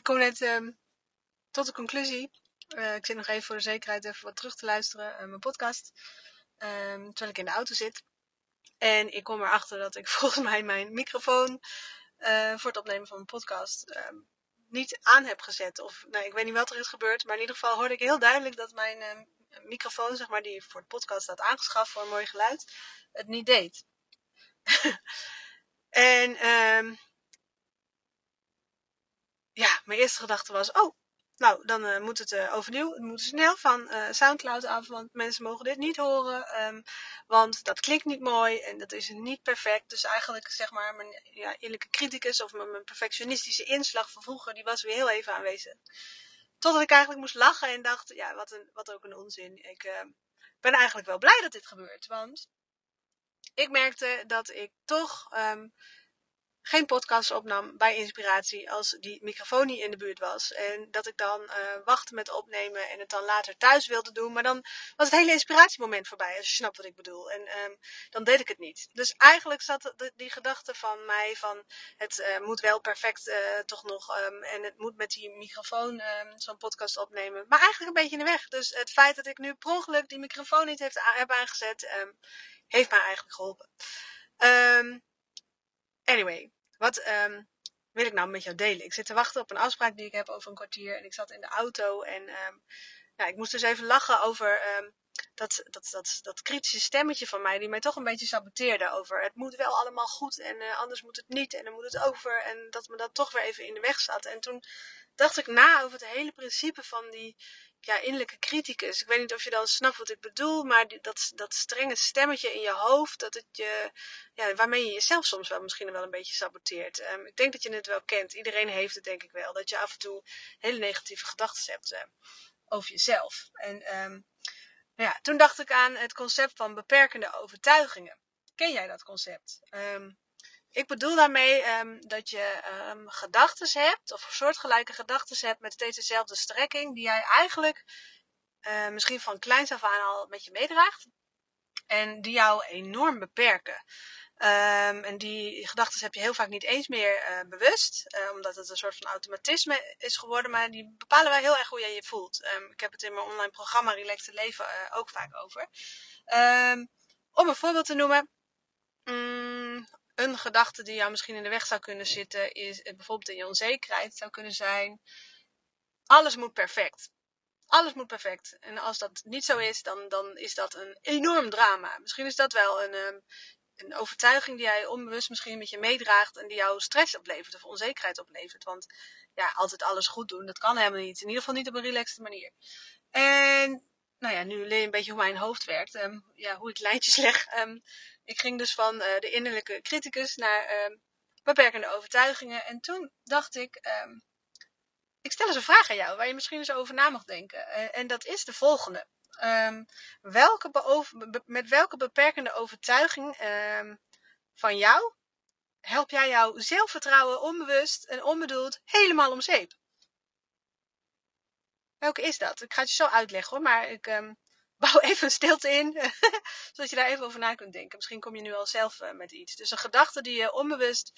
Ik kom net um, tot de conclusie. Uh, ik zit nog even voor de zekerheid even wat terug te luisteren, uh, mijn podcast. Um, terwijl ik in de auto zit. En ik kom erachter dat ik volgens mij mijn microfoon uh, voor het opnemen van mijn podcast um, niet aan heb gezet. Of nou, ik weet niet wat er is gebeurd. Maar in ieder geval hoorde ik heel duidelijk dat mijn microfoon, zeg maar, die voor het podcast staat aangeschaft voor een mooi geluid, het niet deed. en ja, mijn eerste gedachte was, oh, nou, dan uh, moet het uh, overnieuw. Het moet snel van uh, Soundcloud af, want mensen mogen dit niet horen. Um, want dat klinkt niet mooi en dat is niet perfect. Dus eigenlijk, zeg maar, mijn ja, eerlijke criticus of mijn, perfectionistische inslag van vroeger, die was weer heel even aanwezig. Totdat ik eigenlijk moest lachen en dacht, ja, wat, een, wat ook een onzin. Ik ben eigenlijk wel blij dat dit gebeurt, want ik merkte dat ik toch um, geen podcast opnam bij inspiratie als die microfoon niet in de buurt was. En dat ik dan uh, wachtte met opnemen en het dan later thuis wilde doen. Maar dan was het hele inspiratiemoment voorbij, als je snapt wat ik bedoel. En um, dan deed ik het niet. Dus eigenlijk zat de, die gedachte van mij van het uh, moet wel perfect uh, toch nog. Um, en het moet met die microfoon um, zo'n podcast opnemen. Maar eigenlijk een beetje in de weg. Dus het feit dat ik nu per ongeluk die microfoon niet heeft, heb aangezet, heeft mij eigenlijk geholpen. Anyway, wat um, wil ik nou met jou delen? Ik zit te wachten op een afspraak die ik heb over een kwartier. En ik zat in de auto en um, nou, ik moest dus even lachen over um, dat, dat, dat, dat kritische stemmetje van mij. Die mij toch een beetje saboteerde over het moet wel allemaal goed en uh, anders moet het niet. En dan moet het over. En dat me dat toch weer even in de weg zat. En toen dacht ik na over het hele principe van die ja, innerlijke criticus. Ik weet niet of je dan snapt wat ik bedoel, maar dat, dat strenge stemmetje in je hoofd, dat het je, ja, waarmee je jezelf soms wel misschien wel een beetje saboteert. Um, ik denk dat je het wel kent. Iedereen heeft het denk ik wel. Dat je af en toe hele negatieve gedachten hebt uh, over jezelf. En um, ja, toen dacht ik aan het concept van beperkende overtuigingen. Ken jij dat concept? Ik bedoel daarmee um, dat je um, gedachten hebt, of soortgelijke gedachten hebt met steeds dezelfde strekking, die jij eigenlijk uh, misschien van kleins af aan al met je meedraagt. En die jou enorm beperken. Um, en die gedachten heb je heel vaak niet eens meer uh, bewust, uh, omdat het een soort van automatisme is geworden, maar die bepalen wel heel erg hoe jij je voelt. Ik heb het in mijn online programma Relaxed Leven ook vaak over. Om een voorbeeld te noemen. Een gedachte die jou misschien in de weg zou kunnen zitten, is bijvoorbeeld in je onzekerheid zou kunnen zijn: alles moet perfect. Alles moet perfect. En als dat niet zo is, dan, dan is dat een enorm drama. Misschien is dat wel een, um, een overtuiging die jij onbewust misschien met je meedraagt en die jou stress oplevert of onzekerheid oplevert. Want ja, altijd alles goed doen, dat kan helemaal niet. In ieder geval niet op een relaxte manier. En nou ja, nu leer je een beetje hoe mijn hoofd werkt. Um, ja, hoe ik lijntjes leg. Um, ik ging dus van uh, de innerlijke criticus naar um, beperkende overtuigingen. En toen dacht ik, ik stel eens een vraag aan jou waar je misschien eens over na mag denken. Uh, en dat is de volgende. Welke be met welke beperkende overtuiging van jou help jij jouw zelfvertrouwen onbewust en onbedoeld helemaal om zeep? Welke is dat? Ik ga het je zo uitleggen hoor, maar ik um, bouw even een stilte in, zodat je daar even over na kunt denken. Misschien kom je nu al zelf uh, met iets. Dus een gedachte die je onbewust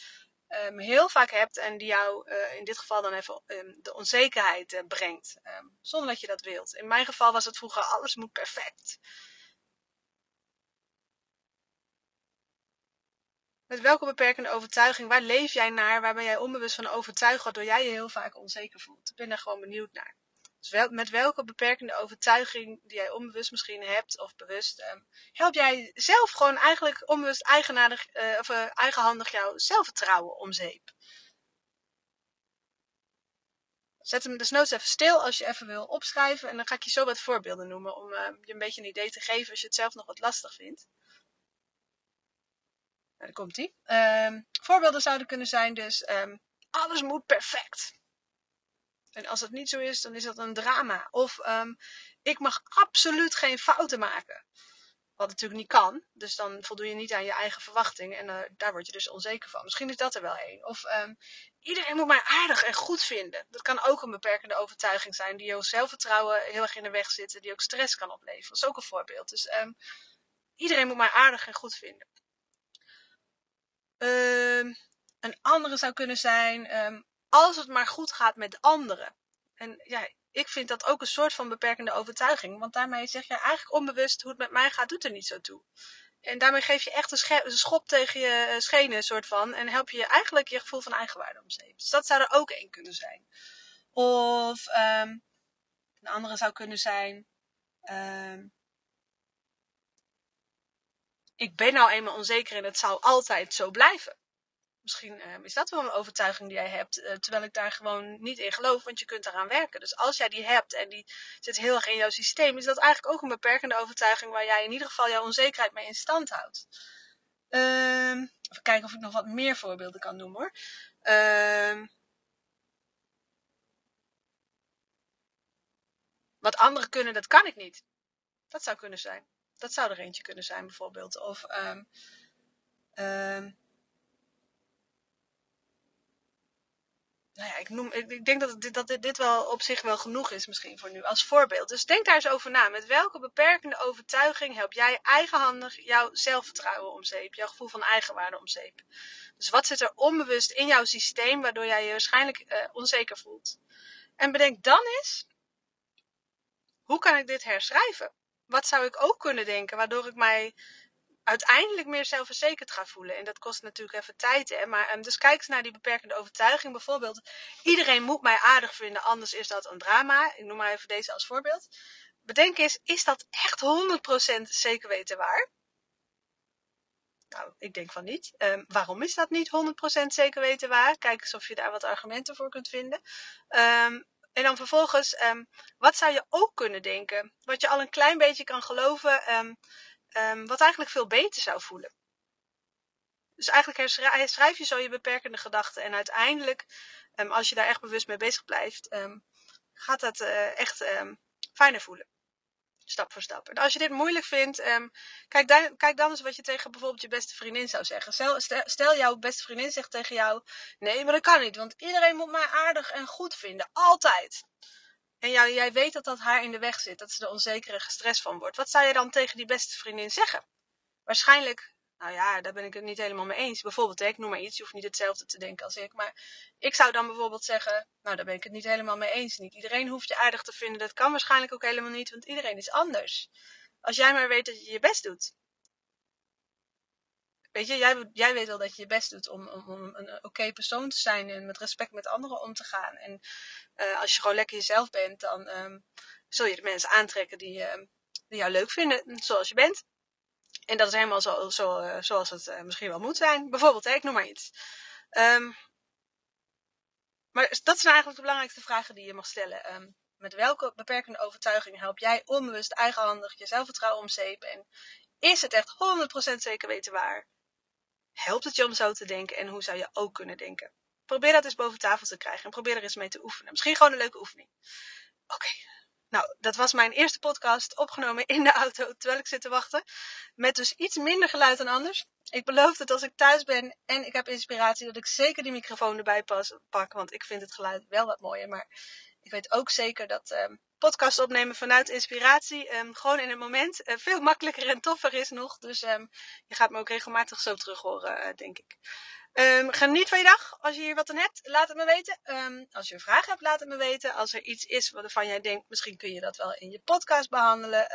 um, heel vaak hebt en die jou uh, in dit geval dan even um, de onzekerheid uh, brengt, zonder dat je dat wilt. In mijn geval was het vroeger alles moet perfect. Met welke beperkende overtuiging, waar leef jij naar, waar ben jij onbewust van overtuigd, waardoor jij je heel vaak onzeker voelt? Ik ben daar gewoon benieuwd naar. Dus met welke beperkende overtuiging die jij onbewust misschien hebt of bewust, um, help jij zelf gewoon eigenlijk onbewust eigenaardig, uh, of uh, eigenhandig jouw zelfvertrouwen om zeep. Zet hem nooit even stil als je even wil opschrijven en dan ga ik je zo wat voorbeelden noemen om uh, je een beetje een idee te geven als je het zelf nog wat lastig vindt. Nou, daar komt ie. Um, voorbeelden zouden kunnen zijn dus um, alles moet perfect. En als dat niet zo is, dan is dat een drama. Of um, ik mag absoluut geen fouten maken. Wat natuurlijk niet kan. Dus dan voldoe je niet aan je eigen verwachting. En uh, daar word je dus onzeker van. Misschien is dat er wel een. Of um, iedereen moet mij aardig en goed vinden. Dat kan ook een beperkende overtuiging zijn. Die jouw zelfvertrouwen heel erg in de weg zit. Die ook stress kan opleveren. Dat is ook een voorbeeld. Dus um, iedereen moet mij aardig en goed vinden. een andere zou kunnen zijn als het maar goed gaat met anderen. En ja, ik vind dat ook een soort van beperkende overtuiging. Want daarmee zeg je eigenlijk onbewust hoe het met mij gaat, doet er niet zo toe. En daarmee geef je echt een, schop tegen je eh, schenen, soort van. En help je eigenlijk je gevoel van eigenwaarde om. Dus dat zou er ook één kunnen zijn. Of um, een andere zou kunnen zijn. Um, ik ben nou eenmaal onzeker en het zou altijd zo blijven. Misschien uh, is dat wel een overtuiging die jij hebt, uh, terwijl ik daar gewoon niet in geloof, want je kunt eraan werken. Dus als jij die hebt en die zit heel erg in jouw systeem, is dat eigenlijk ook een beperkende overtuiging waar jij in ieder geval jouw onzekerheid mee in stand houdt. Uh, even kijken of ik nog wat meer voorbeelden kan noemen hoor. Ehm, wat anderen kunnen, dat kan ik niet. Dat zou kunnen zijn. Dat zou er eentje kunnen zijn bijvoorbeeld. Of um, nou ja, ik, noem, ik, denk dat, dit, dat dit wel op zich wel genoeg is misschien voor nu als voorbeeld. Dus denk daar eens over na. Met welke beperkende overtuiging help jij eigenhandig jouw zelfvertrouwen om zeep, jouw gevoel van eigenwaarde om zeep? Dus wat zit er onbewust in jouw systeem waardoor jij je waarschijnlijk uh, onzeker voelt? En bedenk dan eens, hoe kan ik dit herschrijven? Wat zou ik ook kunnen denken waardoor ik mij uiteindelijk meer zelfverzekerd ga voelen. En dat kost natuurlijk even tijd. Hè? Maar, um, dus kijk eens naar die beperkende overtuiging. Bijvoorbeeld, iedereen moet mij aardig vinden, anders is dat een drama. Ik noem maar even deze als voorbeeld. Bedenk eens, is dat echt 100% zeker weten waar? Nou, ik denk van niet. Um, waarom is dat niet 100% zeker weten waar? Kijk eens of je daar wat argumenten voor kunt vinden. Um, en dan vervolgens, wat zou je ook kunnen denken? Wat je al een klein beetje kan geloven, um, wat eigenlijk veel beter zou voelen. Dus eigenlijk herschrijf je zo je beperkende gedachten. En uiteindelijk, um, als je daar echt bewust mee bezig blijft, um, gaat dat uh, echt fijner voelen. Stap voor stap. En als je dit moeilijk vindt, kijk, dan, kijk dan eens wat je tegen bijvoorbeeld je beste vriendin zou zeggen. Stel, stel, jouw beste vriendin zegt tegen jou: Nee, maar dat kan niet, want iedereen moet mij aardig en goed vinden. Altijd. En jij weet dat dat haar in de weg zit, dat ze er onzeker en gestrest van wordt. Wat zou je dan tegen die beste vriendin zeggen? Waarschijnlijk, nou ja, daar ben ik het niet helemaal mee eens. Bijvoorbeeld, ik noem maar iets, je hoeft niet hetzelfde te denken als ik. Maar ik zou dan bijvoorbeeld zeggen, nou daar ben ik het niet helemaal mee eens. Niet iedereen hoeft je aardig te vinden, dat kan waarschijnlijk ook helemaal niet, want iedereen is anders. Als jij maar weet dat je je best doet. Weet je, jij, weet wel dat je je best doet om, om, om een oké persoon te zijn en met respect met anderen om te gaan. En uh, als je gewoon lekker jezelf bent, dan um, zul je de mensen aantrekken die, die jou leuk vinden, zoals je bent. En dat is helemaal zo, zo, uh, zoals het uh, misschien wel moet zijn. Bijvoorbeeld, hè, ik noem maar iets. Um, maar dat zijn eigenlijk de belangrijkste vragen die je mag stellen. Met welke beperkende overtuiging help jij onbewust eigenhandig je zelfvertrouwen omzeepen? En is het echt 100% zeker weten waar? Helpt het je om zo te denken en hoe zou je ook kunnen denken? Probeer dat eens boven tafel te krijgen en probeer er eens mee te oefenen. Misschien gewoon een leuke oefening. Oké, nou, dat was mijn eerste podcast opgenomen in de auto terwijl ik zit te wachten. Met dus iets minder geluid dan anders. Ik beloof dat als ik thuis ben en ik heb inspiratie, dat ik zeker die microfoon erbij pas, pak. Want ik vind het geluid wel wat mooier. Maar ik weet ook zeker dat um, podcast opnemen vanuit inspiratie um, gewoon in het moment uh, veel makkelijker en toffer is nog. Dus um, je gaat me ook regelmatig zo terug horen, uh, denk ik. Um, geniet van je dag. Als je hier wat aan hebt, laat het me weten. Als je een vraag hebt, laat het me weten. Als er iets is waarvan jij denkt, misschien kun je dat wel in je podcast behandelen.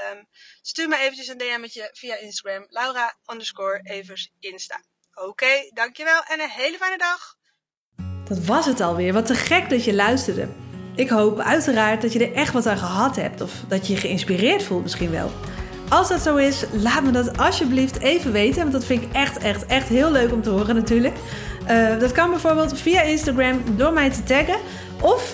Stuur me eventjes een DM'tje via Instagram. Laura underscore Evers Insta. Oké, dankjewel en een hele fijne dag. Dat was het alweer. Wat te gek dat je luisterde. Ik hoop uiteraard dat je er echt wat aan gehad hebt. Of dat je je geïnspireerd voelt misschien wel. Als dat zo is, laat me dat alsjeblieft even weten. Want dat vind ik echt, echt, echt heel leuk om te horen natuurlijk. Uh, dat kan bijvoorbeeld via Instagram door mij te taggen. Of